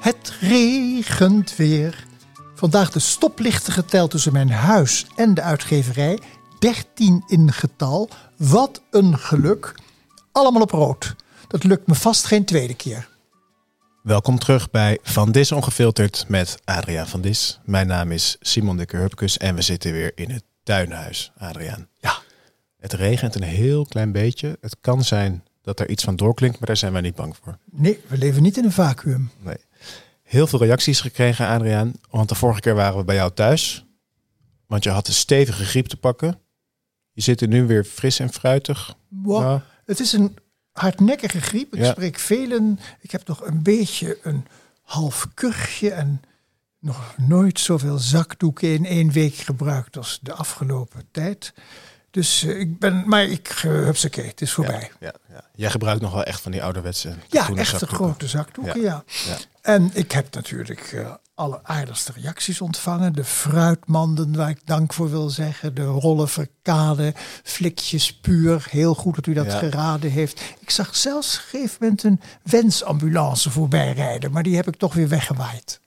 Het regent weer. Vandaag de stoplichten geteld tussen mijn huis en de uitgeverij. 13 in getal. Wat een geluk. Allemaal op rood. Dat lukt me vast geen tweede keer. Welkom terug bij Van Dis Ongefilterd met Adriaan van Dis. Mijn naam is Simon Dikke Hupkus en we zitten weer in het tuinhuis, Adriaan. Ja, Het regent een heel klein beetje. Het kan zijn dat er iets van doorklinkt, maar daar zijn wij niet bang voor. nee, we leven niet in een vacuüm. Nee. Heel veel reacties gekregen, Adriaan. Want de vorige keer waren we bij jou thuis. Want je had een stevige griep te pakken. Je zit er nu weer fris en fruitig. Wow. Ja. Het is een hardnekkige griep. Ik Ja. spreek velen. Ik heb nog een beetje een half kuchje en nog nooit zoveel zakdoeken in één week gebruikt als de afgelopen tijd. Dus eh, ik ben, maar ik, uh, hupsakee, het is voorbij. Ja, ja. Jij gebruikt nog wel echt van die ouderwetse Ja, echte zakdoeken. grote zakdoeken, ja. Ja. En ik heb natuurlijk eh alleraardigste reacties ontvangen. De fruitmanden, waar ik dank voor wil zeggen. De rollen verkade, flikjes puur. Heel goed dat u dat Ja. geraden heeft. Ik zag zelfs op een gegeven moment een wensambulance voorbij rijden. Maar die heb ik toch weer weggewaaid.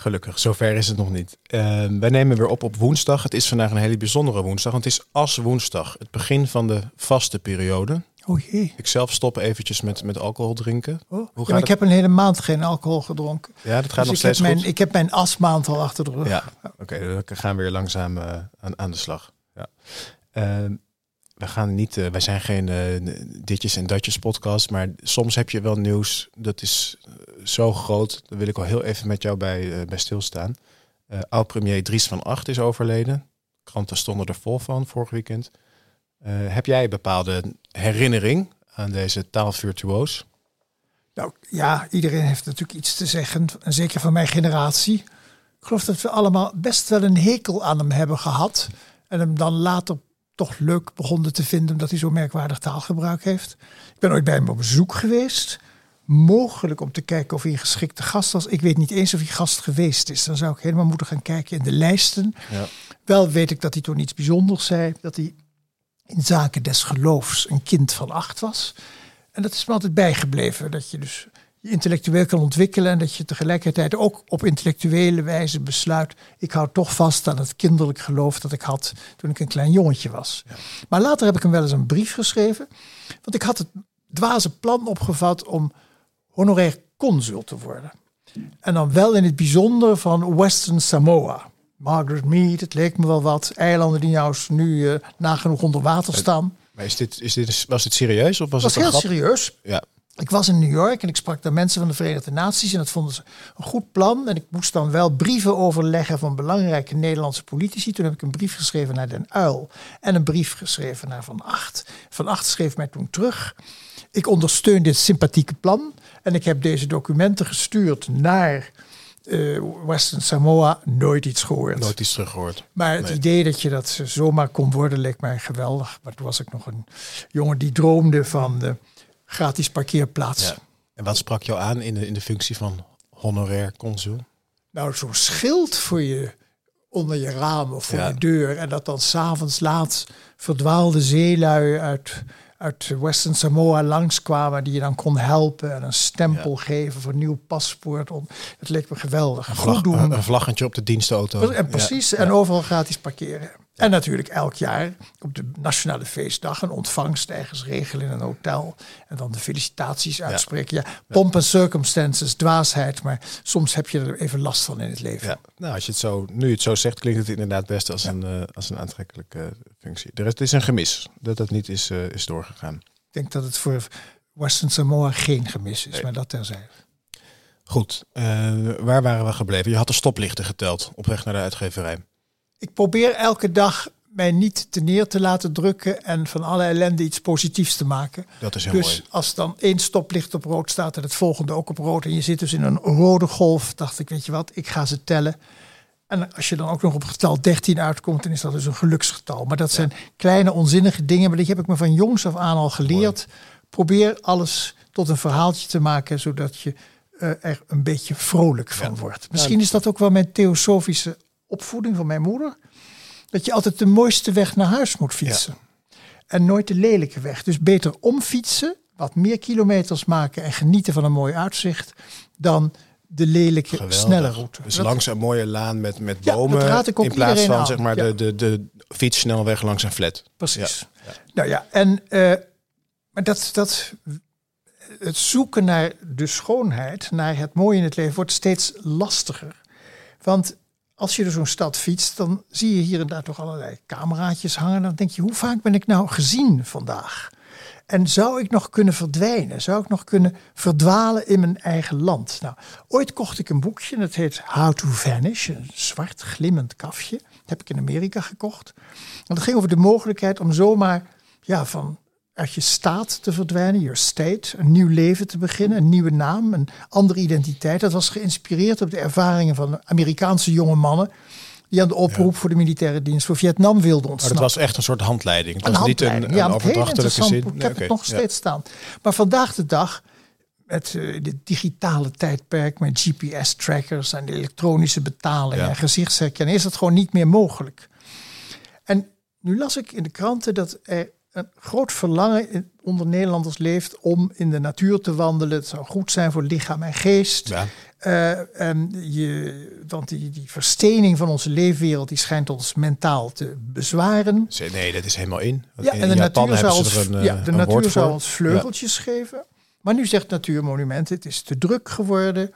Gelukkig, zover is het nog niet. Eh, wij nemen weer op op woensdag. Het is vandaag een hele bijzondere woensdag. Want het is as woensdag, het begin van de vaste periode. Oh jee. Ik zelf stop eventjes met, met alcohol drinken. Oh. Hoe gaat ik heb een hele maand geen alcohol gedronken. Ja, dat gaat Dus nog ik, heb steeds mijn, goed. ik heb mijn asmaand al achter de rug. Ja, oké, dan gaan we weer langzaam eh, aan, aan de slag. Ja. Ehm, we gaan niet, eh, wij zijn geen eh, ditjes en datjes podcast, maar soms heb je wel nieuws dat is eh, zo groot. Daar wil ik wel heel even met jou bij, bij stilstaan. Oud-premier Dries van Acht is overleden. Kranten stonden er vol van vorig weekend. Heb jij bepaalde herinnering aan deze taalvirtuoos? Nou ja, iedereen heeft natuurlijk iets te zeggen. En zeker van mijn generatie. Ik geloof dat we allemaal best wel een hekel aan hem hebben gehad. En hem dan later toch leuk begonnen te vinden omdat hij zo merkwaardig taalgebruik heeft. Ik ben ooit bij hem op bezoek geweest. Mogelijk om te kijken of hij een geschikte gast was. Ik weet niet eens of hij gast geweest is. Dan zou ik helemaal moeten gaan kijken in de lijsten. Ja. Wel weet ik dat hij toen iets bijzonders zei. Dat hij in zaken des geloofs een kind van acht was. En dat is me altijd bijgebleven. Dat je dus je intellectueel kan ontwikkelen. En dat je tegelijkertijd ook op intellectuele wijze besluit. Ik hou toch vast aan het kinderlijk geloof dat ik had toen ik een klein jongetje was. Maar later heb ik hem wel eens een brief geschreven. Want ik had het dwaze plan opgevat om honorair consul te worden. En dan wel in het bijzonder van Western Samoa. Margaret Mead, het leek me wel wat. Eilanden die nou eens nu eh, nagenoeg onder water staan. Maar is dit, is dit, was het serieus of was Het was heel grap? serieus. Ja, Ik was in New York en ik sprak daar mensen van de Verenigde Naties en dat vonden ze een goed plan. En ik moest dan wel brieven overleggen van belangrijke Nederlandse politici. Toen heb ik een brief geschreven naar Den Uil en een brief geschreven naar Van Acht. Van Acht schreef mij toen terug. Ik ondersteun dit sympathieke plan en ik heb deze documenten gestuurd naar eh, Western Samoa. Nooit iets gehoord. nooit iets teruggehoord. Maar het Nee. idee dat je dat zomaar kon worden leek mij geweldig. Maar toen was ik nog een jongen die droomde van de gratis parkeerplaats. Ja. En wat sprak jou aan in de, in de functie van honorair consul? Nou, zo'n schild voor je onder je raam of voor Ja. je deur. En dat dan s'avonds laat verdwaalde zeelui uit, uit Western Samoa langskwamen. Die je dan kon helpen en een stempel geven voor een nieuw paspoort. Om- Dat leek me geweldig. Vlag, Goed doen. een, een vlaggetje op de dienstauto. En precies, en overal gratis parkeren. En natuurlijk elk jaar op de nationale feestdag een ontvangst ergens regelen in een hotel. En dan de felicitaties uitspreken. Ja, pomp en circumstances, dwaasheid. Maar soms heb je er even last van in het leven. Ja. Nou, als je het zo, nu je het zo zegt, klinkt het inderdaad best als, een, eh, als een aantrekkelijke functie. Er is, het is een gemis dat dat niet is, eh, is doorgegaan. Ik denk dat het voor Western Samoa geen gemis is, maar dat terzijde. Goed, eh, waar waren we gebleven? Je had de stoplichten geteld op weg naar de uitgeverij. Ik probeer elke dag mij niet te neer te laten drukken en van alle ellende iets positiefs te maken. Dat is heel dus mooi. als dan één stoplicht op rood staat en het volgende ook op rood en je zit dus in een rode golf, dacht ik, weet je wat, ik ga ze tellen. En als je dan ook nog op getal 13 uitkomt, dan is dat dus een geluksgetal. Maar dat zijn kleine onzinnige dingen, maar die heb ik me van jongs af aan al geleerd. Probeer alles tot een verhaaltje te maken, zodat je eh, er een beetje vrolijk van wordt. Misschien is dat ook wel mijn theosofische opvoeding van mijn moeder. dat je altijd de mooiste weg naar huis moet fietsen. En nooit de lelijke weg. Dus beter omfietsen, wat meer kilometers maken en genieten van een mooi uitzicht, dan de lelijke, Geweldig. snelle route. Dus Dat- langs een mooie laan met, met bomen. raad ik ook in plaats van aan. zeg maar Ja. de, de, de fietssnelweg langs een flat. Precies. Nou ja, en eh, maar dat, dat het zoeken naar de schoonheid, naar het mooie in het leven, wordt steeds lastiger. Want als je door zo'n stad fietst, dan zie je hier en daar toch allerlei cameraatjes hangen. Dan denk je, hoe vaak ben ik nou gezien vandaag? En zou ik nog kunnen verdwijnen? Zou ik nog kunnen verdwalen in mijn eigen land? Nou, ooit kocht ik een boekje, dat heet How to Vanish, een zwart glimmend kafje. Dat heb ik in Amerika gekocht. En dat ging over de mogelijkheid om zomaar ja, van uit je staat te verdwijnen, your state, een nieuw leven te beginnen, een nieuwe naam, een andere identiteit. Dat was geïnspireerd op de ervaringen van Amerikaanse jonge mannen die aan de oproep voor de militaire dienst voor Vietnam wilden Maar ontsnappen. dat was echt een soort handleiding. Het Een was niet een, handleiding. een ja, het heel overdrachtelijke interessant zin. Ik Nee, heb het nog ja. steeds staan. Maar vandaag de dag, met eh, dit digitale tijdperk, met GPS-trackers en elektronische betalingen Ja. en gezichtsherkenning, is dat gewoon niet meer mogelijk. En nu las ik in de kranten dat er een groot verlangen onder Nederlanders leeft om in de natuur te wandelen. Het zou goed zijn voor lichaam en geest. Ja. Eh, en je, want die, die verstening van onze leefwereld die schijnt ons mentaal te bezwaren. Nee, dat is helemaal in. Ja, in en de Japan natuur, zou hebben ons, een, ja, eh, de natuur zou ons vleugeltjes geven. Maar nu zegt Natuurmonument, het is te druk geworden.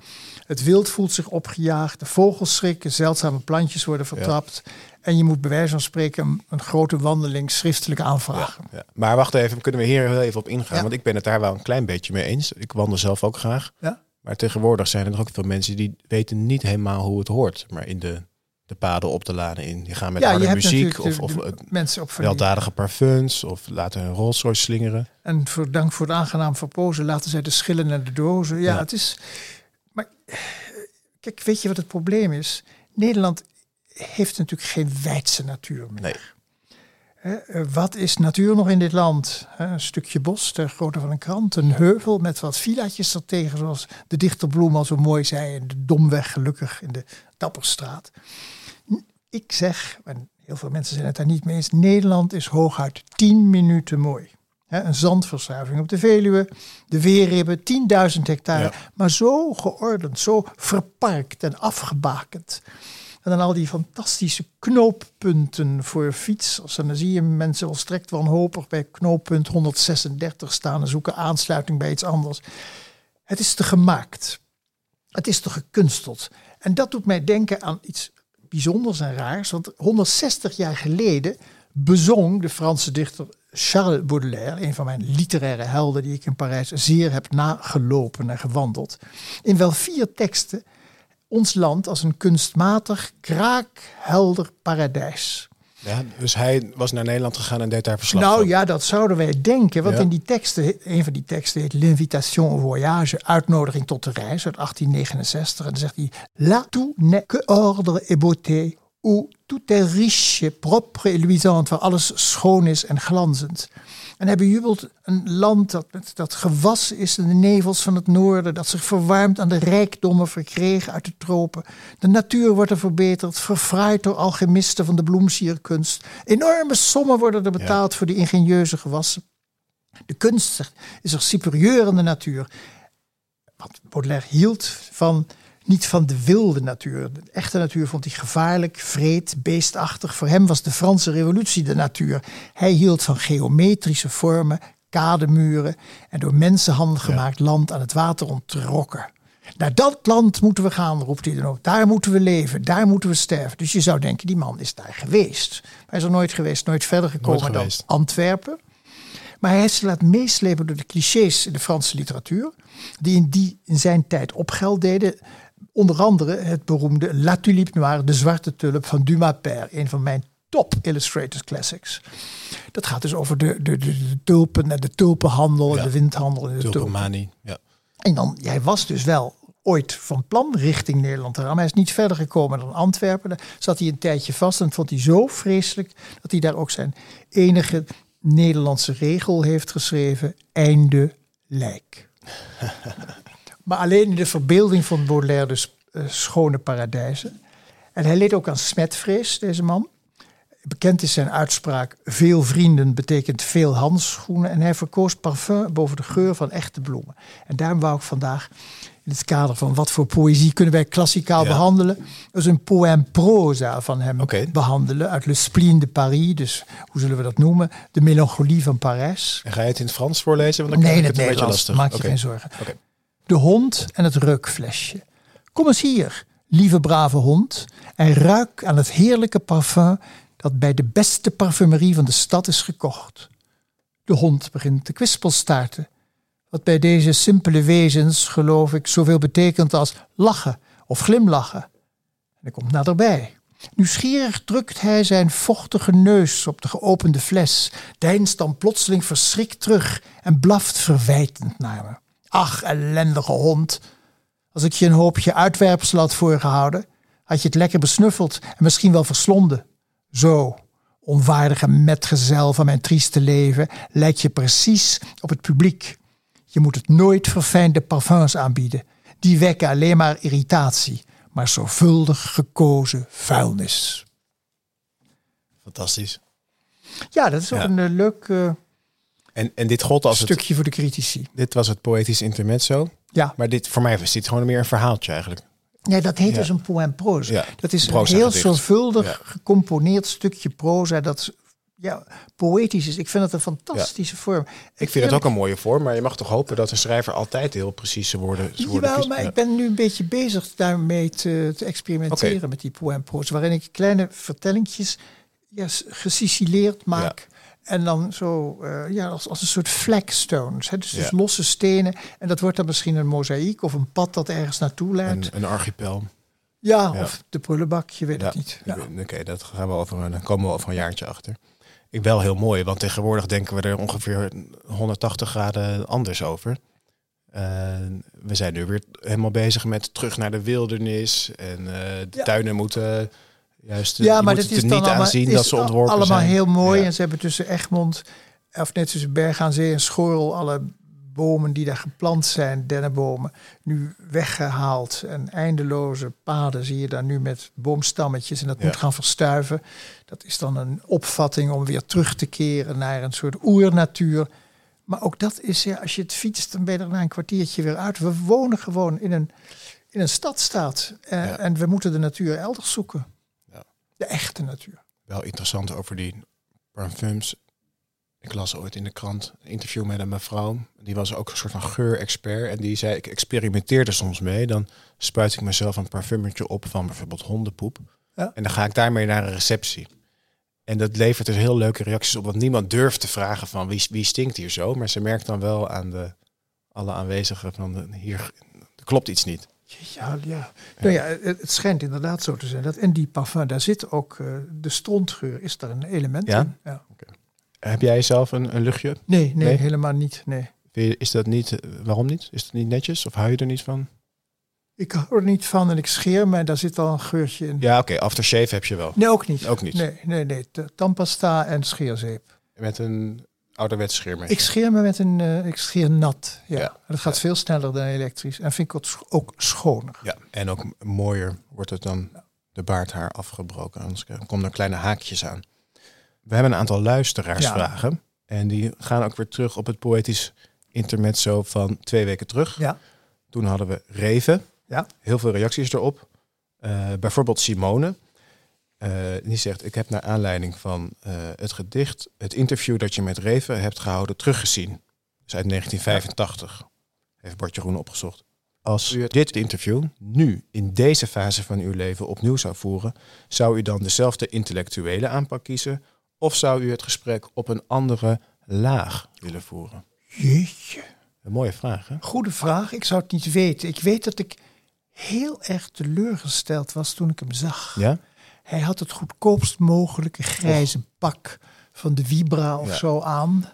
Het wild voelt zich opgejaagd. De vogels schrikken, zeldzame plantjes worden vertrapt. En je moet bij wijze van spreken een, een grote wandeling schriftelijk aanvragen. Ja. Maar wacht even, kunnen we hier heel even op ingaan? Ja. Want ik ben het daar wel een klein beetje mee eens. Ik wandel zelf ook graag. Ja? Maar tegenwoordig zijn er nog ook veel mensen die weten niet helemaal hoe het hoort. Maar in de, de paden op te laden in. Die gaan met harde muziek of, of de eh, mensen op weldadige parfums. Of laten een Rolls Royce slingeren. En voor dank voor het aangenaam verpozen laten zij de schillen naar de dozen. Ja, het is. Maar kijk, weet je wat het probleem is? Nederland heeft natuurlijk geen wijdse natuur meer. Nee. Eh, wat is natuur nog in dit land? Een stukje bos ter grootte van een krant, een heuvel met wat villaatjes ertegen, zoals de dichter Bloem al zo mooi zei, in de Domweg gelukkig in de Dapperstraat. Ik zeg, en heel veel mensen zijn het daar niet mee eens, Nederland is hooguit 10 minuten mooi. Een zandverstuiving op de Veluwe, de Weerribben, 10.000 hectare, Ja. maar zo geordend, zo verparkt en afgebakend. En dan al die fantastische knooppunten voor fietsers. En dan zie je mensen volstrekt wanhopig bij knooppunt 136 staan en zoeken aansluiting bij iets anders. Het is te gemaakt. Het is te gekunsteld. En dat doet mij denken aan iets bijzonders en raars. Want 160 jaar geleden bezong de Franse dichter Charles Baudelaire, een van mijn literaire helden die ik in Parijs zeer heb nagelopen en gewandeld, in wel vier teksten ons land als een kunstmatig, kraakhelder paradijs. Ja, dus hij was naar Nederland gegaan en deed daar verslag Nou van. ja, dat zouden wij denken. Want Ja. in die teksten, een van die teksten heet L'Invitation au voyage, uitnodiging tot de reis uit 1869. En dan zegt hij, Là tout n'est que ordre et beauté, où tout est riche, propre et luisant, waar alles schoon is en glanzend. En hij bejubelt een land dat, met- dat gewassen is in de nevels van het noorden, dat zich verwarmt aan de rijkdommen verkregen uit de tropen. De natuur wordt er verbeterd, verfraaid door alchemisten van de bloemsierkunst. Enorme sommen worden er betaald voor die ingenieuze gewassen. De kunst is er superieur aan de natuur. Want Baudelaire hield van, niet van de wilde natuur. De echte natuur vond hij gevaarlijk, vreed, beestachtig. Voor hem was de Franse revolutie de natuur. Hij hield van geometrische vormen, kademuren en door mensenhanden gemaakt land aan het water onttrokken. Naar dat land moeten we gaan, roept hij dan ook. Daar moeten we leven, daar moeten we sterven. Dus je zou denken, die man is daar geweest. Hij is er nooit geweest, nooit verder gekomen dan. Antwerpen. Maar hij heeft zich laten meeslepen door de clichés in de Franse literatuur. Die in, die in zijn tijd opgeld deden. Onder andere het beroemde La Tulipe Noire, de zwarte tulp van Dumas Père. Een van mijn top illustrated classics. Dat gaat dus over de, de, de, de tulpen en de tulpenhandel Ja. de windhandel. En de tulpen. Tulpomanie. Ja. En dan, jij was dus wel ooit van plan richting Nederland te gaan. Maar hij is niet verder gekomen dan Antwerpen. Daar zat hij een tijdje vast en vond hij zo vreselijk dat hij daar ook zijn enige Nederlandse regel heeft geschreven: einde lijk. maar alleen in de verbeelding van Baudelaire dus eh, schone paradijzen. En hij leed ook aan smetvrees, deze man. Bekend is zijn uitspraak: veel vrienden betekent veel handschoenen. En hij verkoos parfum boven de geur van echte bloemen. En daarom wou ik vandaag in het kader van wat voor poëzie kunnen wij klassikaal Ja. behandelen. Dus een poème proza van hem behandelen uit Le Spleen de Paris. Dus hoe zullen we dat noemen? De melancholie van Parijs. En ga je het in het Frans voorlezen? Want dan Nee, in het het Nederlands. Maak je geen zorgen. Oké. De hond en het reukflesje. Kom eens hier, lieve brave hond, en ruik aan het heerlijke parfum dat bij de beste parfumerie van de stad is gekocht. De hond begint te kwispelstaarten, wat bij deze simpele wezens, geloof ik, zoveel betekent als lachen of glimlachen. En hij komt naderbij. Nieuwsgierig drukt hij zijn vochtige neus op de geopende fles, deinst dan plotseling verschrikt terug en blaft verwijtend naar me. Ach, ellendige hond. Als ik je een hoopje uitwerpsel had voorgehouden, had je het lekker besnuffeld en misschien wel verslonden. Zo, onwaardige metgezel van mijn trieste leven, lijkt je precies op het publiek. Je moet het nooit verfijnde parfums aanbieden. Die wekken alleen maar irritatie, maar zorgvuldig gekozen vuilnis. Fantastisch. Ja, dat is ook Ja. een eh, leuk eh, En, en dit gold als het, stukje voor de critici. dit was het poëtisch intermezzo. Ja, Maar dit, voor mij was dit gewoon meer een verhaaltje eigenlijk. nee, dat heet Ja. dus een poème proza. Ja, Dat is een heel zorgvuldig Ja. gecomponeerd stukje proza dat ja, poëtisch is. Ik vind het een fantastische vorm. Ik vind het ook een mooie vorm, maar je mag toch hopen dat een schrijver altijd heel precieze woorden, woorden Jawel, maar ik ben nu een beetje bezig daarmee te, te experimenteren met die poème proza, waarin ik kleine vertellingjes gesicileerd maak. En dan zo, eh, ja, als, als een soort flagstones. Hè? Dus, dus losse stenen. En dat wordt dan misschien een mozaïek of een pad dat ergens naartoe leidt. Een, een archipel. ja, ja. of de prullenbak, je weet Ja, het niet. Oké, dat gaan we over, een- komen we over een jaartje achter. Ik wel heel mooi, want tegenwoordig denken we er ongeveer 180 graden anders over. We zijn nu weer helemaal bezig met terug naar de wildernis. En eh, de tuinen moeten juist Ja, je maar moet dat het is er niet allemaal, aanzien is dat ze ontworpen allemaal zijn. heel mooi. Ja. En ze hebben tussen Egmond, of net tussen Berg aan Zee en Schorrel, alle bomen die daar geplant zijn, dennenbomen, nu weggehaald. En eindeloze paden zie je daar nu met boomstammetjes. En dat Ja. moet gaan verstuiven. Dat is dan een opvatting om weer terug te keren naar een soort oernatuur. Maar ook dat is, ja, als je het fietst, dan ben je er na een kwartiertje weer uit. We wonen gewoon in een, in een stadstaat. Eh, Ja. En we moeten de natuur elders zoeken. De echte natuur. Wel interessant over die parfums. Ik las ooit in de krant een interview met een mevrouw. Die was ook een soort van geurexpert. En die zei, ik experimenteerde soms mee. Dan spuit ik mezelf een parfummertje op van bijvoorbeeld hondenpoep. Ja. En dan ga ik daarmee naar een receptie. En dat levert dus heel leuke reacties op. Want niemand durft te vragen van wie, wie stinkt hier zo. Maar ze merkt dan wel aan de, alle aanwezigen van de- hier er klopt iets niet. Ja, ja. Nou ja, het, het schijnt inderdaad zo te zijn. Dat in die parfum, daar zit ook eh, de strontgeur, is daar een element Ja? in. Ja. Heb jij zelf een, een luchtje? Nee, nee, Nee? helemaal niet. Nee. Is dat niet, eh, waarom niet? Is dat niet netjes? Of hou je er niet van? Ik hou er niet van en ik scheer me, daar zit al een geurtje in. Ja, oké. aftershave heb je wel. Nee, ook niet. Ook niet. Nee, nee, nee. Tandpasta en scheerzeep. Met een ouderwets. Ik scheer me met een, eh, ik scheer nat. Ja. Ja. Dat gaat Ja. veel sneller dan elektrisch. En vind ik het ook schoner. Ja, en ook mooier wordt het dan de baardhaar afgebroken. Anders komen er kleine haakjes aan. We hebben een aantal luisteraarsvragen. En die gaan ook weer terug op het poëtisch intermezzo van twee weken terug. Ja. Toen hadden we Reven. Ja. Heel veel reacties erop. Eh, bijvoorbeeld Simone. Eh, die zegt, ik heb naar aanleiding van eh, het gedicht, het interview dat je met Reven hebt gehouden, teruggezien. Dus uit 1985. Heeft Bartje Groen opgezocht. Als u dit interview nu in deze fase van uw leven opnieuw zou voeren, zou u dan dezelfde intellectuele aanpak kiezen? Of zou u het gesprek op een andere laag willen voeren? Jeetje. Een mooie vraag, hè? Goede vraag. Ik zou het niet weten. Ik weet dat ik heel erg teleurgesteld was toen ik hem zag. Ja? Hij had het goedkoopst mogelijke grijze pak van de Vibra of Ja. zo aan.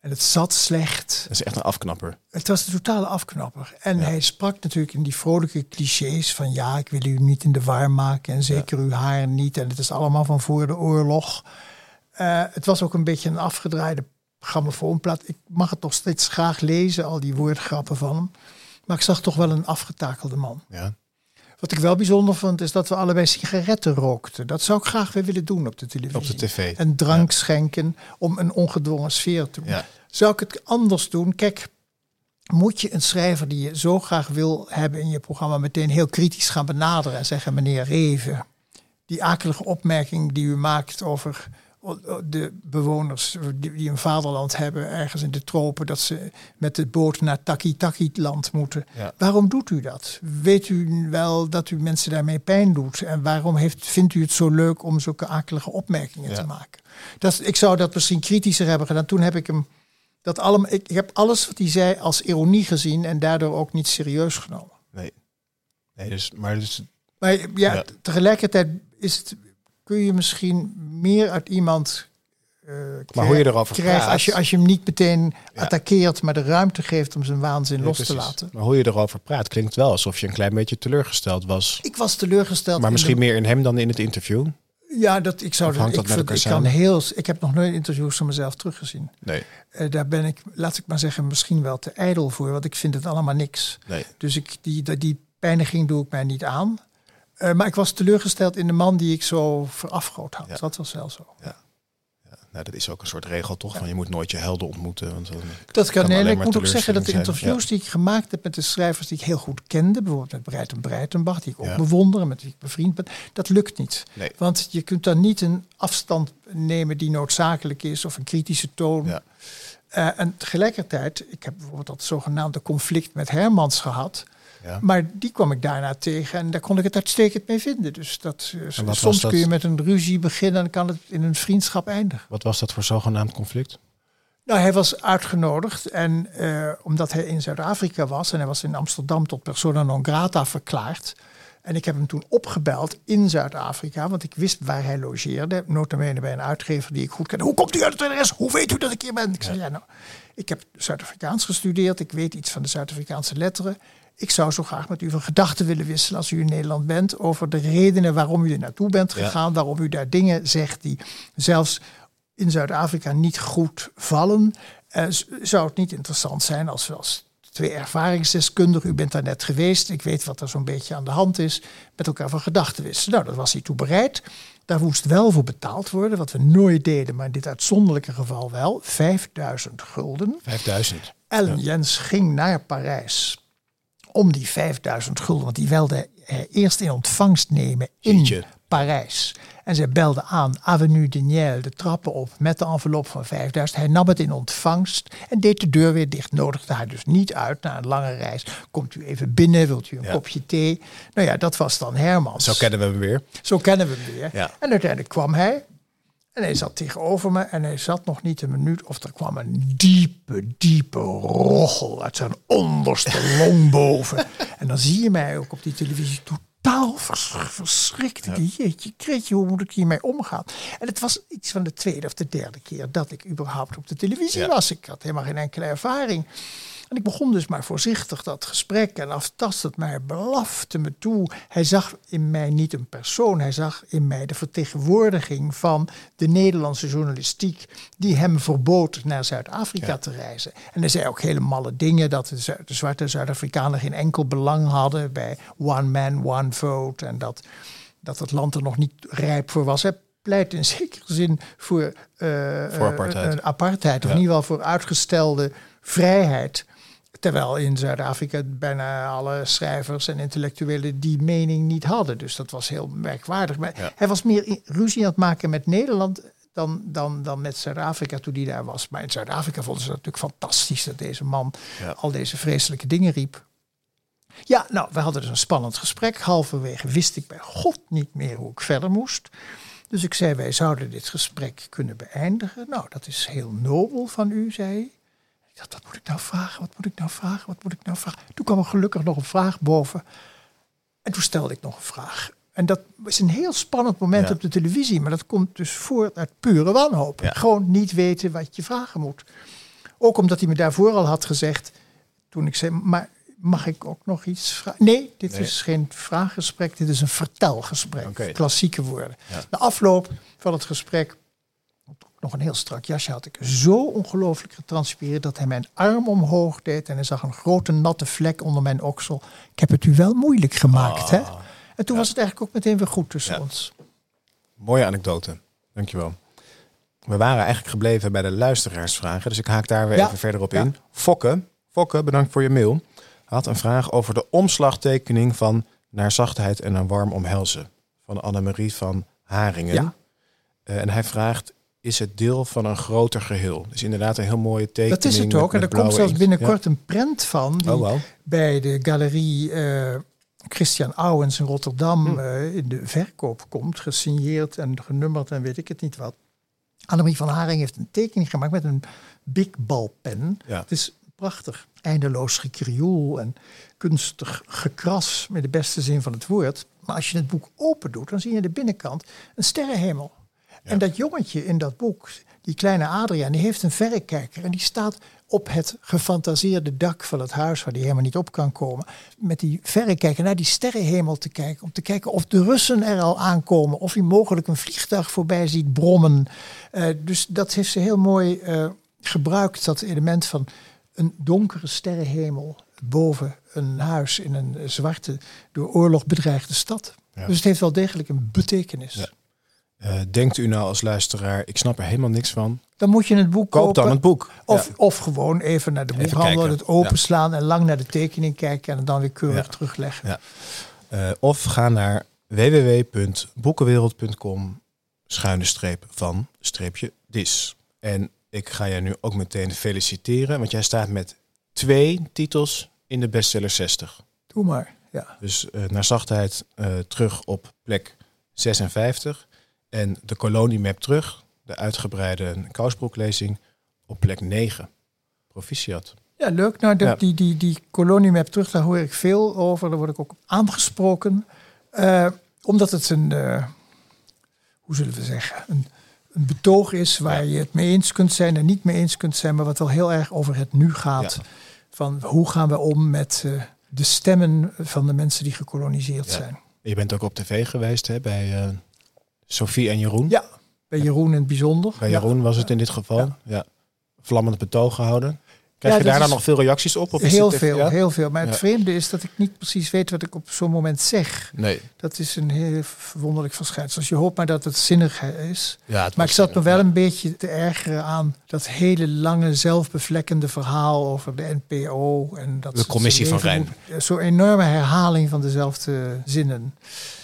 En het zat slecht. Dat is echt een afknapper. Het was de totale afknapper. En Ja. hij sprak natuurlijk in die vrolijke clichés van ja, ik wil u niet in de war maken en zeker uw haar niet. En het is allemaal van voor de oorlog. Eh, het was ook een beetje een afgedraaide grammofoonplaat. Ik mag het nog steeds graag lezen, al die woordgrappen van hem. Maar ik zag toch wel een afgetakelde man. Ja. Wat ik wel bijzonder vond, is dat we allebei sigaretten rookten. Dat zou ik graag weer willen doen op de televisie. Op de tv. En drank schenken om een ongedwongen sfeer te doen. Zou ik het anders doen? Kijk, moet je een schrijver die je zo graag wil hebben in je programma meteen heel kritisch gaan benaderen en zeggen: meneer Reven, die akelige opmerking die u maakt over de bewoners die een vaderland hebben ergens in de tropen, dat ze met de boot naar Taki-Taki-land moeten. Waarom doet u dat? Weet u wel dat u mensen daarmee pijn doet? En waarom heeft, vindt u het zo leuk om zulke akelige opmerkingen te maken? Dat, ik zou dat misschien kritischer hebben gedaan. Toen heb ik hem dat allemaal. Ik, ik heb alles wat hij zei als ironie gezien en daardoor ook niet serieus genomen. Nee. Nee, dus, maar dus. Maar ja, ja. tegelijkertijd is het kun je misschien meer uit iemand uh, maar hoe je erover krijgt als je, als je hem niet meteen ja. attackeert, maar de ruimte geeft om zijn waanzin los te laten. Maar hoe je erover praat klinkt wel alsof je een klein beetje teleurgesteld was. Ik was teleurgesteld. Maar misschien meer in hem dan in het interview. Ja, dat ik zou dat, ik, dat ik kan heel. Ik heb nog nooit interviews van mezelf teruggezien. Nee. Uh, daar ben ik, laat ik maar zeggen, misschien wel te ijdel voor, want ik vind het allemaal niks. Nee. Dus ik, die, die pijniging doe ik mij niet aan. Uh, maar ik was teleurgesteld in de man die ik zo verafgroot had. Dat was wel zo. Ja. ja. Nou, dat is ook een soort regel toch? Van je moet nooit je helden ontmoeten. Want dat kan, nee, ik moet ook zeggen dat de interviews die ik gemaakt heb met de schrijvers die ik heel goed kende, bijvoorbeeld met Breiten Breitenbach, die ik ook bewonder en met wie ik bevriend ben, dat lukt niet. Nee. Want je kunt dan niet een afstand nemen die noodzakelijk is of een kritische toon. Ja. Uh, en tegelijkertijd, ik heb bijvoorbeeld dat zogenaamde conflict met Hermans gehad. Ja. Maar die kwam ik daarna tegen en daar kon ik het uitstekend mee vinden. Dus dat, eh, soms kun je met een ruzie beginnen en kan het in een vriendschap eindigen. Wat was dat voor zogenaamd conflict? Nou, hij was uitgenodigd en uh, omdat hij in Zuid-Afrika was en hij was in Amsterdam tot persona non grata verklaard. En ik heb hem toen opgebeld in Zuid-Afrika, want ik wist waar hij logeerde. Notabene bij een uitgever die ik goed ken. Hoe komt u uit het adres? Hoe weet u dat ik hier ben? Ik zei, ja, nou, ik heb Zuid-Afrikaans gestudeerd. Ik weet iets van de Zuid-Afrikaanse letteren. Ik zou zo graag met u van gedachten willen wisselen als u in Nederland bent. Over de redenen waarom u er naartoe bent gegaan. Waarom u daar dingen zegt die zelfs in Zuid-Afrika niet goed vallen. Uh, zou het niet interessant zijn als we als twee ervaringsdeskundigen, u bent daar net geweest, ik weet wat er zo'n beetje aan de hand is, met elkaar van gedachten wisselen. Nou, dat was hij toe bereid. Daar moest wel voor betaald worden, wat we nooit deden, maar in dit uitzonderlijke geval wel. 5000 gulden. 5000. Ellen Jens ging naar Parijs om die 5000 gulden, want die wilde hij eerst in ontvangst nemen in Jeetje. Parijs. En zij belde aan Avenue de Niel de trappen op met de envelop van 5000. Hij nam het in ontvangst en deed de deur weer dicht. Nodigde haar dus niet uit na een lange reis. Komt u even binnen, wilt u een kopje thee? Nou ja, dat was dan Hermans. Zo kennen we hem weer. Zo kennen we hem weer. Ja. En uiteindelijk kwam hij. En hij zat tegenover me en hij zat nog niet een minuut of er kwam een diepe, diepe rochel uit zijn onderste long boven. en dan zie je mij ook op die televisie totaal vers verschrikt. Ja. Jeetje, kreetje, hoe moet ik hiermee omgaan? En het was iets van de tweede of de derde keer dat ik überhaupt op de televisie was. Ik had helemaal geen enkele ervaring. En ik begon dus maar voorzichtig dat gesprek en aftastend, maar hij blafte me toe. Hij zag in mij niet een persoon, hij zag in mij de vertegenwoordiging van de Nederlandse journalistiek die hem verbood naar Zuid-Afrika te reizen. En hij zei ook hele malle dingen dat de, de zwarte Zuid-Afrikanen geen enkel belang hadden bij one man, one vote en dat, dat het land er nog niet rijp voor was. Hij pleit in zekere zin voor, uh, voor apartheid, uh, apartheid of in ieder geval voor uitgestelde vrijheid. Terwijl in Zuid-Afrika bijna alle schrijvers en intellectuelen die mening niet hadden. Dus dat was heel merkwaardig. Maar hij was meer ruzie aan het maken met Nederland dan, dan, dan met Zuid-Afrika toen hij daar was. Maar in Zuid-Afrika vonden ze het natuurlijk fantastisch dat deze man al deze vreselijke dingen riep. Ja, nou, we hadden dus een spannend gesprek. Halverwege wist ik bij God niet meer hoe ik verder moest. Dus ik zei, wij zouden dit gesprek kunnen beëindigen. Nou, dat is heel nobel van u, zei hij. Ik dacht, wat moet ik nou vragen? Wat moet ik nou vragen? Wat moet ik nou vragen? Toen kwam er gelukkig nog een vraag boven. En toen stelde ik nog een vraag. En dat is een heel spannend moment op de televisie. Maar dat komt dus voort uit pure wanhoop. Gewoon niet weten wat je vragen moet. Ook omdat hij me daarvoor al had gezegd. Toen ik zei, maar mag ik ook nog iets vragen? Nee, dit is geen vraaggesprek. Dit is een vertelgesprek. Klassieke woorden. De afloop van het gesprek nog een heel strak jasje had ik zo ongelooflijk getranspireerd dat hij mijn arm omhoog deed en hij zag een grote natte vlek onder mijn oksel. Ik heb het u wel moeilijk gemaakt, hè? Ah. En toen Ja. was het eigenlijk ook meteen weer goed tussen Ja. ons. Mooie anekdote. Dankjewel. We waren eigenlijk gebleven bij de luisteraarsvragen, dus ik haak daar weer Ja. even verder op in. Fokke, Fokke, bedankt voor je mail. Had een vraag over de omslagtekening van Naar zachtheid en een warm omhelzen van Annemarie van Haringen. Ja. Eh, en hij vraagt, is het deel van een groter geheel? Dus inderdaad een heel mooie tekening. Dat is het met- ook. En er komt zelfs inkt. binnenkort een prent van. Die. Oh, bij de galerie eh, Christian Ouwens in Rotterdam Hm. eh, in de verkoop komt. Gesigneerd en genummerd en weet ik het niet wat. Annemarie van Haring heeft een tekening gemaakt met een big balpen. Ja. Het is prachtig. Eindeloos gekrioel en kunstig gekras met de beste zin van het woord. Maar als je het boek open doet, dan zie je aan de binnenkant een sterrenhemel. En dat jongetje in dat boek, die kleine Adriaan, die heeft een verrekijker. En die staat op het gefantaseerde dak van het huis, waar die helemaal niet op kan komen. Met die verrekijker naar die sterrenhemel te kijken. Om te kijken of de Russen er al aankomen. Of hij mogelijk een vliegtuig voorbij ziet brommen. Eh, dus dat heeft ze heel mooi eh, gebruikt, dat element van een donkere sterrenhemel boven een huis in een zwarte, door oorlog bedreigde stad. Ja. Dus het heeft wel degelijk een betekenis. Ja. Eh, denkt u nou als luisteraar, ik snap er helemaal niks van? Dan moet je het boek Koop kopen. dan het boek. Of, Ja. of gewoon even naar de Even boekhandel, kijken. het openslaan en lang naar de tekening kijken en dan weer keurig Ja. terugleggen. Eh, of ga naar www.boekenwereld.com schuine streep van streepje dis. En ik ga jij nu ook meteen feliciteren, want jij staat met twee titels in de bestseller 60. Doe maar. Ja. Dus eh, naar zachtheid terug op plek 56 en de koloniemap terug, de uitgebreide kousbroeklezing op plek 9. Proficiat. Ja, leuk. Nou, de, Ja. die, die, die koloniemap terug, daar hoor ik veel over. Daar word ik ook aangesproken. Eh, omdat het een, eh, hoe zullen we zeggen, een, een betoog is waar je het mee eens kunt zijn en niet mee eens kunt zijn, maar wat wel heel erg over het nu gaat. Ja. Van hoe gaan we om met eh, de stemmen van de mensen die gekoloniseerd zijn. Je bent ook op tv geweest hè, bij Sophie en Jeroen. Ja, bij Jeroen in het bijzonder. Bij Ja. Jeroen was het in dit geval. Ja. Ja. Vlammend betoog gehouden. Krijg Ja, je daar dan nog veel reacties op? Of Heel veel, ja? heel veel. Maar het vreemde is dat ik niet precies weet wat ik op zo'n moment zeg. Nee. Dat is een heel verwonderlijk verschijnsel. Dus je hoopt maar dat het zinnig is. Ja, het Maar ik zat me wel een beetje te ergeren aan dat hele lange zelfbevlekkende verhaal over de NPO. En dat De commissie van moet- Zo'n enorme herhaling van dezelfde zinnen.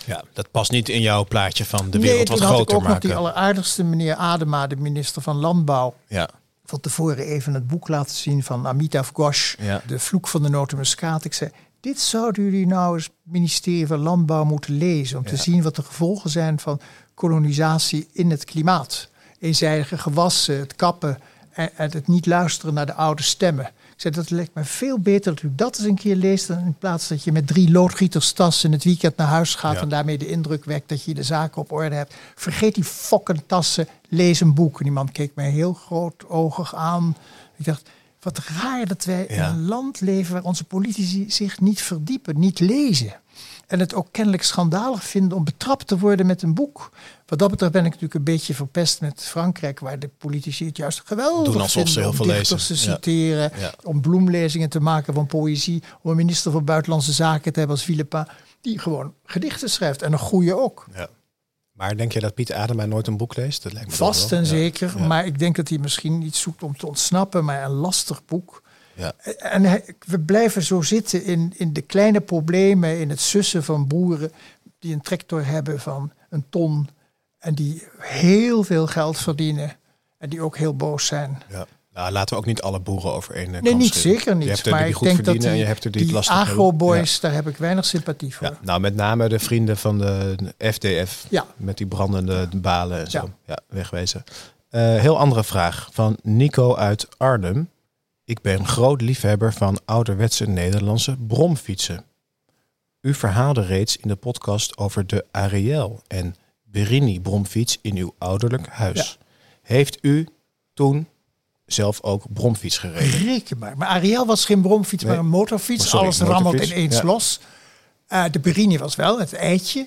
Ja, dat past niet in jouw plaatje van de nee, wereld wat had ik groter ook nog maken. die alleraardigste meneer Adema, de minister van Landbouw. Ja, Van tevoren even het boek laten zien van Amitav Ghosh. ja. De vloek van de notenmuskaat. Ik zei, dit zouden jullie nou eens ministerie van Landbouw moeten lezen. Om te zien wat de gevolgen zijn van kolonisatie in het klimaat. Eenzijdige gewassen, het kappen en, en het niet luisteren naar de oude stemmen. Zei, dat lijkt me veel beter dat u dat eens een keer leest... dan in plaats dat je met drie loodgieterstassen in het weekend naar huis gaat... Ja. en daarmee de indruk wekt dat je de zaken op orde hebt. Vergeet die fokken tassen, lees een boek. En die man keek mij heel grootoogig aan. Ik dacht, wat raar dat wij in een land leven waar onze politici zich niet verdiepen, niet lezen. En het ook kennelijk schandalig vinden om betrapt te worden met een boek. Wat dat betreft ben ik natuurlijk een beetje verpest met Frankrijk, waar de politici het juist geweldig Doen alsof ze heel om veel lezen. te citeren, Ja. om bloemlezingen te maken van poëzie, om een minister van Buitenlandse Zaken te hebben als Villepin, die gewoon gedichten schrijft en een goede ook. ja. Maar denk je dat Piet Adema nooit een boek leest? Dat lijkt me Vast en zeker, maar ik denk dat hij misschien iets zoekt om te ontsnappen, maar een lastig boek. Ja. En hij- we blijven zo zitten in, in de kleine problemen, in het sussen van boeren die een tractor hebben van een ton en die heel veel geld verdienen en die ook heel boos zijn. Ja. Nou, laten we ook niet alle boeren over één eh, Nee, niet zeker niet. Je hebt er maar die ik goed denk dat verdienen die, en je hebt er die, lastig agroboys, daar heb ik weinig sympathie voor. Ja. Nou, met name de vrienden van de FDF. Ja. Met die brandende balen en zo. Ja, Ja. wegwezen. Eh, heel andere vraag van Nico uit Arnhem. Ik ben groot liefhebber van ouderwetse Nederlandse bromfietsen. U verhaalde reeds in de podcast over de Ariel en Berini bromfiets in uw ouderlijk huis. Heeft u toen zelf ook bromfiets gereden? Reken maar. Maar Ariel was geen bromfiets, Nee. maar een motorfiets. Oh, sorry, Alles rammelt ineens Ja. los. Eh, de Berini was wel het eitje.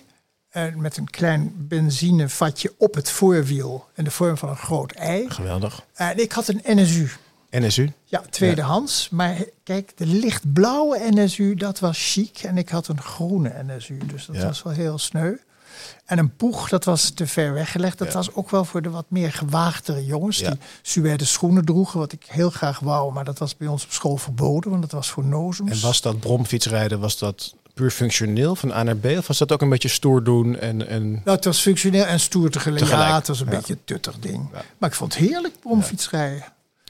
eh, met een klein benzinevatje op het voorwiel. In de vorm van een groot ei. Geweldig. En ik had een NSU. NSU? Ja, tweedehands. Maar kijk, de lichtblauwe NSU, dat was chic. En ik had een groene NSU, dus dat Ja. was wel heel sneu. En een poeg, dat was te ver weggelegd. Dat Ja. was ook wel voor de wat meer gewaagdere jongens. Ja. Die suède schoenen droegen, wat ik heel graag wou. Maar dat was bij ons op school verboden, want dat was voor nozems. En was dat bromfietsrijden, was dat puur functioneel van A naar B? Of was dat ook een beetje stoer doen en... en... Nou, het was functioneel en stoer tegelijk. Tegelijk, Ja, het was een ja. beetje een tuttig ding. Ja. Maar ik vond het heerlijk bromfietsrijden.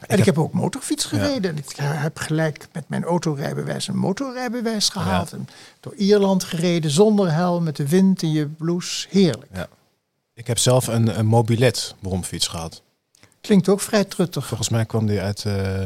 En ik heb, ook motorfiets gereden. En ik heb gelijk met mijn autorijbewijs een motorrijbewijs gehaald. En door Ierland gereden zonder helm, met de wind in je blouse. Heerlijk. Ja. Ik heb zelf een, een mobilet bromfiets gehad. Klinkt ook vrij truttig. Volgens mij kwam die uit, eh,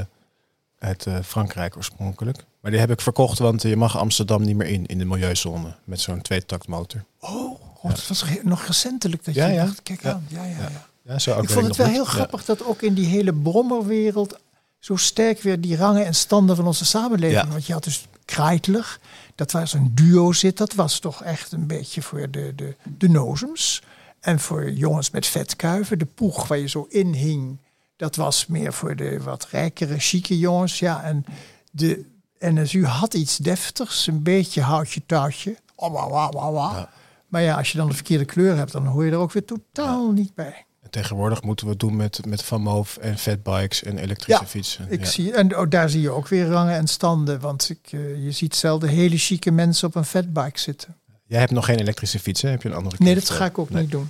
uit eh, Frankrijk oorspronkelijk. Maar die heb ik verkocht, want je mag Amsterdam niet meer in, in de milieuzone. Met zo'n tweetaktmotor. Oh, oh het was nog recentelijk dat Ja, je ja. dacht, kijk aan. Ja, ja, ja. Ja, zo Ik vond het wel heel grappig dat ook in die hele brommerwereld zo sterk weer die rangen en standen van onze samenleving. Ja. Want je had dus Kreitler, dat was een duo zit, dat was toch echt een beetje voor de, de, de nozems. En voor jongens met vetkuiven, de poeg waar je zo in hing, dat was meer voor de wat rijkere, chique jongens. Ja, en de NSU had iets deftigs, een beetje houtje touwtje. Oh, wauw, wauw. Ja. Maar ja, als je dan de verkeerde kleur hebt, dan hoor je er ook weer totaal niet bij. En Tegenwoordig moeten we het doen met, met Van Moof en fatbikes en elektrische Ja, fietsen. Ik Ja. zie, en oh, daar zie je ook weer rangen en standen. Want ik, eh, je ziet zelden hele chique mensen op een fatbike zitten. Jij hebt nog geen elektrische fiets, hè? Heb je een andere Nee, dat ga ik ook verteld? niet doen.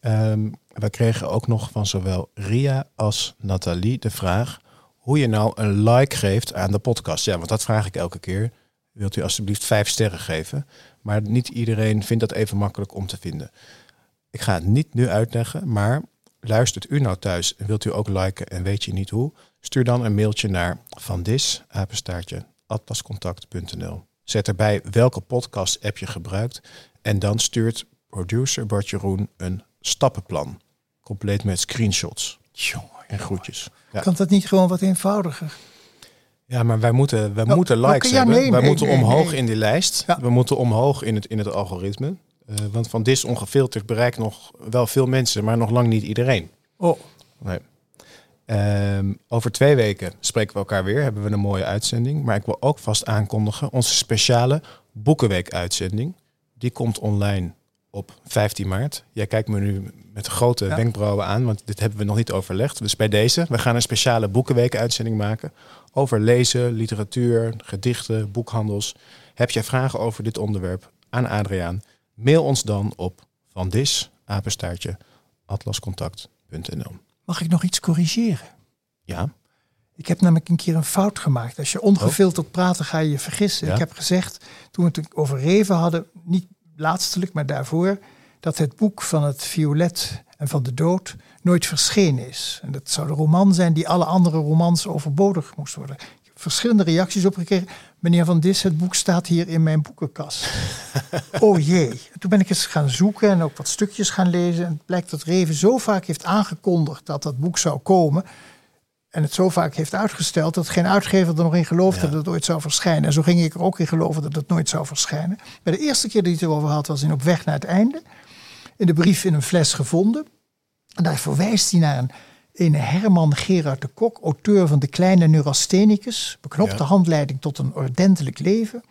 Ehm, we kregen ook nog van zowel Ria als Nathalie de vraag hoe je nou een like geeft aan de podcast. Ja, want dat vraag ik elke keer. Wilt u alsjeblieft vijf sterren geven? Maar niet iedereen vindt dat even makkelijk om te vinden. Ik ga het niet nu uitleggen, maar luistert u nou thuis en wilt u ook liken en weet je niet hoe? Stuur dan een mailtje naar apenstaartje, atlascontact.nl. Zet erbij welke podcast app je gebruikt en dan stuurt producer Bart Jeroen een stappenplan. Compleet met screenshots Jongen, en groetjes. Ja, Kan dat niet gewoon wat eenvoudiger? ja maar wij moeten, wij Nou, moeten likes ja, hebben. wij nee, moeten nee, omhoog in die lijst. Ja. We moeten omhoog in het, in het algoritme. Eh, want van Dis ongefilterd bereikt nog wel veel mensen, maar nog lang niet iedereen. Oh, Nee. Ehm, over twee weken spreken we elkaar weer. Hebben we een mooie uitzending. Maar ik wil ook vast aankondigen onze speciale Boekenweek uitzending. Die komt online op 15 maart. Jij kijkt me nu met grote Ja. wenkbrauwen aan, want dit hebben we nog niet overlegd. Dus bij deze, we gaan een speciale Boekenweek uitzending maken over lezen, literatuur, gedichten, boekhandels. Heb jij vragen over dit onderwerp aan Adriaan? Mail ons dan op vandis, apenstaartje, atlascontact.nl. mag ik nog iets corrigeren? Ja, Ik heb namelijk een keer een fout gemaakt. Als je ongefilterd praten, ga je je vergissen. Ja. Ik heb gezegd, toen we het over Reven hadden, niet laatstelijk, maar daarvoor, dat het boek van het violet en van de dood nooit verschenen is. En dat zou de roman zijn die alle andere romans overbodig moest worden. Ik heb verschillende reacties opgekregen. Meneer Van Dis, het boek staat hier in mijn boekenkast. oh jee. En Toen ben ik eens gaan zoeken en ook wat stukjes gaan lezen. En het blijkt dat Reven zo vaak heeft aangekondigd dat dat boek zou komen. En het zo vaak heeft uitgesteld dat geen uitgever er nog in geloofde Ja. dat het ooit zou verschijnen. En zo ging ik er ook in geloven dat het nooit zou verschijnen. Bij de eerste keer dat hij het erover had, was in Op weg naar het einde. In de brief in een fles gevonden. En daar verwijst hij naar een, een Herman Gerard de Kok, auteur van De Kleine Neurasthenicus. Beknopte Ja. handleiding tot een ordentelijk leven.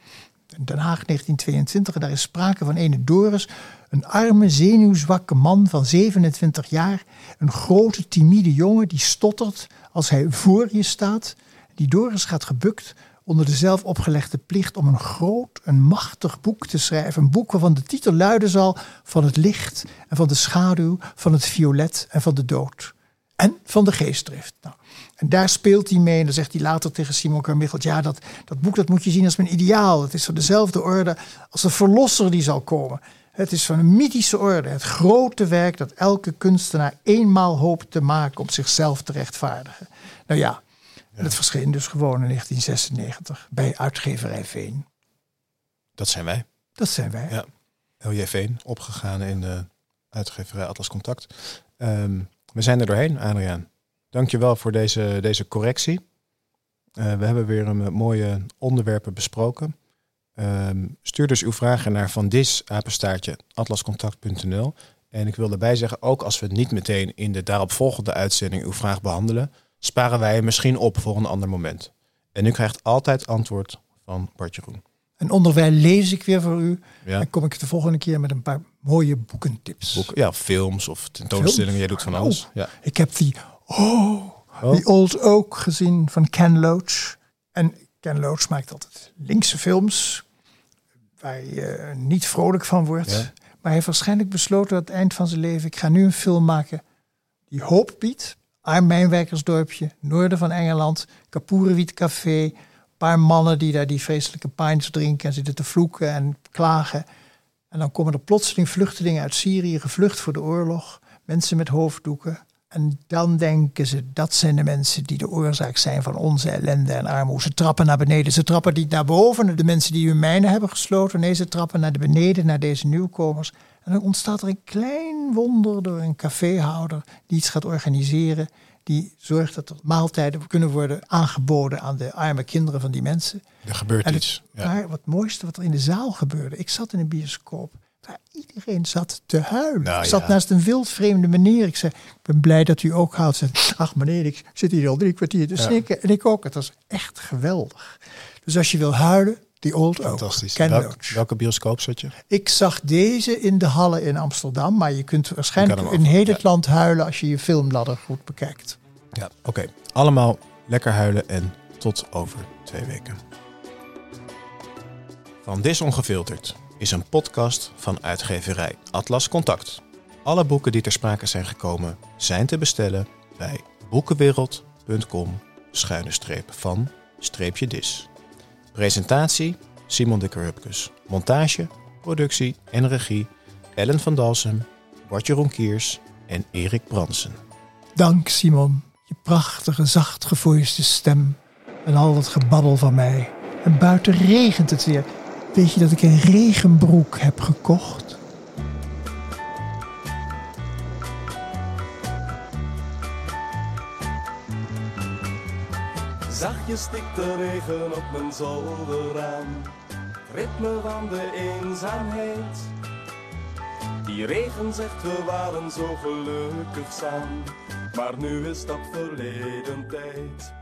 In Den Haag 1922. En daar is sprake van ene Doris. Een arme, zenuwzwakke man van 27 jaar. Een grote, timide jongen die stottert als hij voor je staat. Die Doris gaat gebukt onder de zelf opgelegde plicht om een groot, een machtig boek te schrijven. Een boek waarvan de titel luiden zal van het licht en van de schaduw, van het violet en van de dood. En van de geestdrift. Nou, en daar speelt hij mee. En dan zegt hij later tegen Simon Carmichelt... ja, dat, dat boek dat moet je zien als mijn ideaal. Het is van dezelfde orde als de verlosser die zal komen. Het is van een mythische orde. Het grote werk dat elke kunstenaar eenmaal hoopt te maken... om zichzelf te rechtvaardigen. Nou ja, het verscheen dus gewoon in 1996 bij uitgeverij Veen. dat zijn wij. Dat zijn wij. Ja. LJ Veen, opgegaan in de uitgeverij Atlas Contact. Ehm, we zijn er doorheen, Adriaan. Dankjewel voor deze, deze correctie. Eh, we hebben weer een eh, mooie onderwerpen besproken. Ehm, stuur dus uw vragen naar van dis apenstaartje atlascontact.nl. En ik wil daarbij zeggen, ook als we niet meteen in de daaropvolgende uitzending uw vraag behandelen, sparen wij misschien op voor een ander moment. En u krijgt altijd antwoord van Bart Jeroen. En onderwijl lees ik weer voor u. Ja. En kom ik de volgende keer met een paar mooie boekentips. Boeken, ja, films of tentoonstellingen. Jij doet van alles. Ja. Ik heb die, oh, Oh. die Old Oak gezien van Ken Loach. En Ken Loach maakt altijd linkse films waar je eh, niet vrolijk van wordt. Ja. Maar hij heeft waarschijnlijk besloten aan het eind van zijn leven... ik ga nu een film maken die hoop biedt. Arm mijnwerkersdorpje, noorden van Engeland, Kapoerenwiet Café. Paar mannen die daar die vreselijke pints drinken en zitten te vloeken en klagen. En dan komen er plotseling vluchtelingen uit Syrië, gevlucht voor de oorlog. Mensen met hoofddoeken. En dan denken ze, dat zijn de mensen die de oorzaak zijn van onze ellende en armoede. Ze trappen naar beneden. Ze trappen niet naar boven, de mensen die hun mijnen hebben gesloten. Nee, ze trappen naar de beneden, naar deze nieuwkomers. En dan ontstaat er een klein wonder door een caféhouder die iets gaat organiseren. Die zorgt dat er maaltijden kunnen worden aangeboden aan de arme kinderen van die mensen. Er gebeurt het, iets. Ja. Maar wat mooiste wat er in de zaal gebeurde. Ik zat in een bioscoop waar iedereen zat te huilen. Nou, ik zat ja. naast een wildvreemde meneer. Ik zei, ik ben blij dat u ook houdt. Zei, Ach meneer, ik zit hier al drie kwartier te snikken. En ik ook. Het was echt geweldig. Dus als je wil huilen, die Old Oak. Fantastisch. Ken Welk- Loach. welke bioscoop zat je? Ik zag deze in de Hallen in Amsterdam. Maar je kunt waarschijnlijk Je in heel ja. het land huilen als je je filmladder goed bekijkt. Ja, oké. Allemaal lekker huilen en tot over twee weken. Van Dis Ongefilterd is een podcast van uitgeverij Atlas Contact. Alle boeken die ter sprake zijn gekomen zijn te bestellen bij boekenwereld.com schuine streep van streepje dis. Presentatie Simon Dikker-Hupkes. Montage, productie en regie Ellen van Dalsem, Bart Jeroen Kiers en Erik Bransen. Dank Simon, je prachtige, zachtgevoiste stem en al dat gebabbel van mij. En buiten regent het weer. Weet je dat ik een regenbroek heb gekocht? Zachtjes stikt de regen op mijn zolderraam. Ritme van de eenzaamheid. Die regen zegt we waren zo gelukkig samen. Maar nu is dat verleden tijd.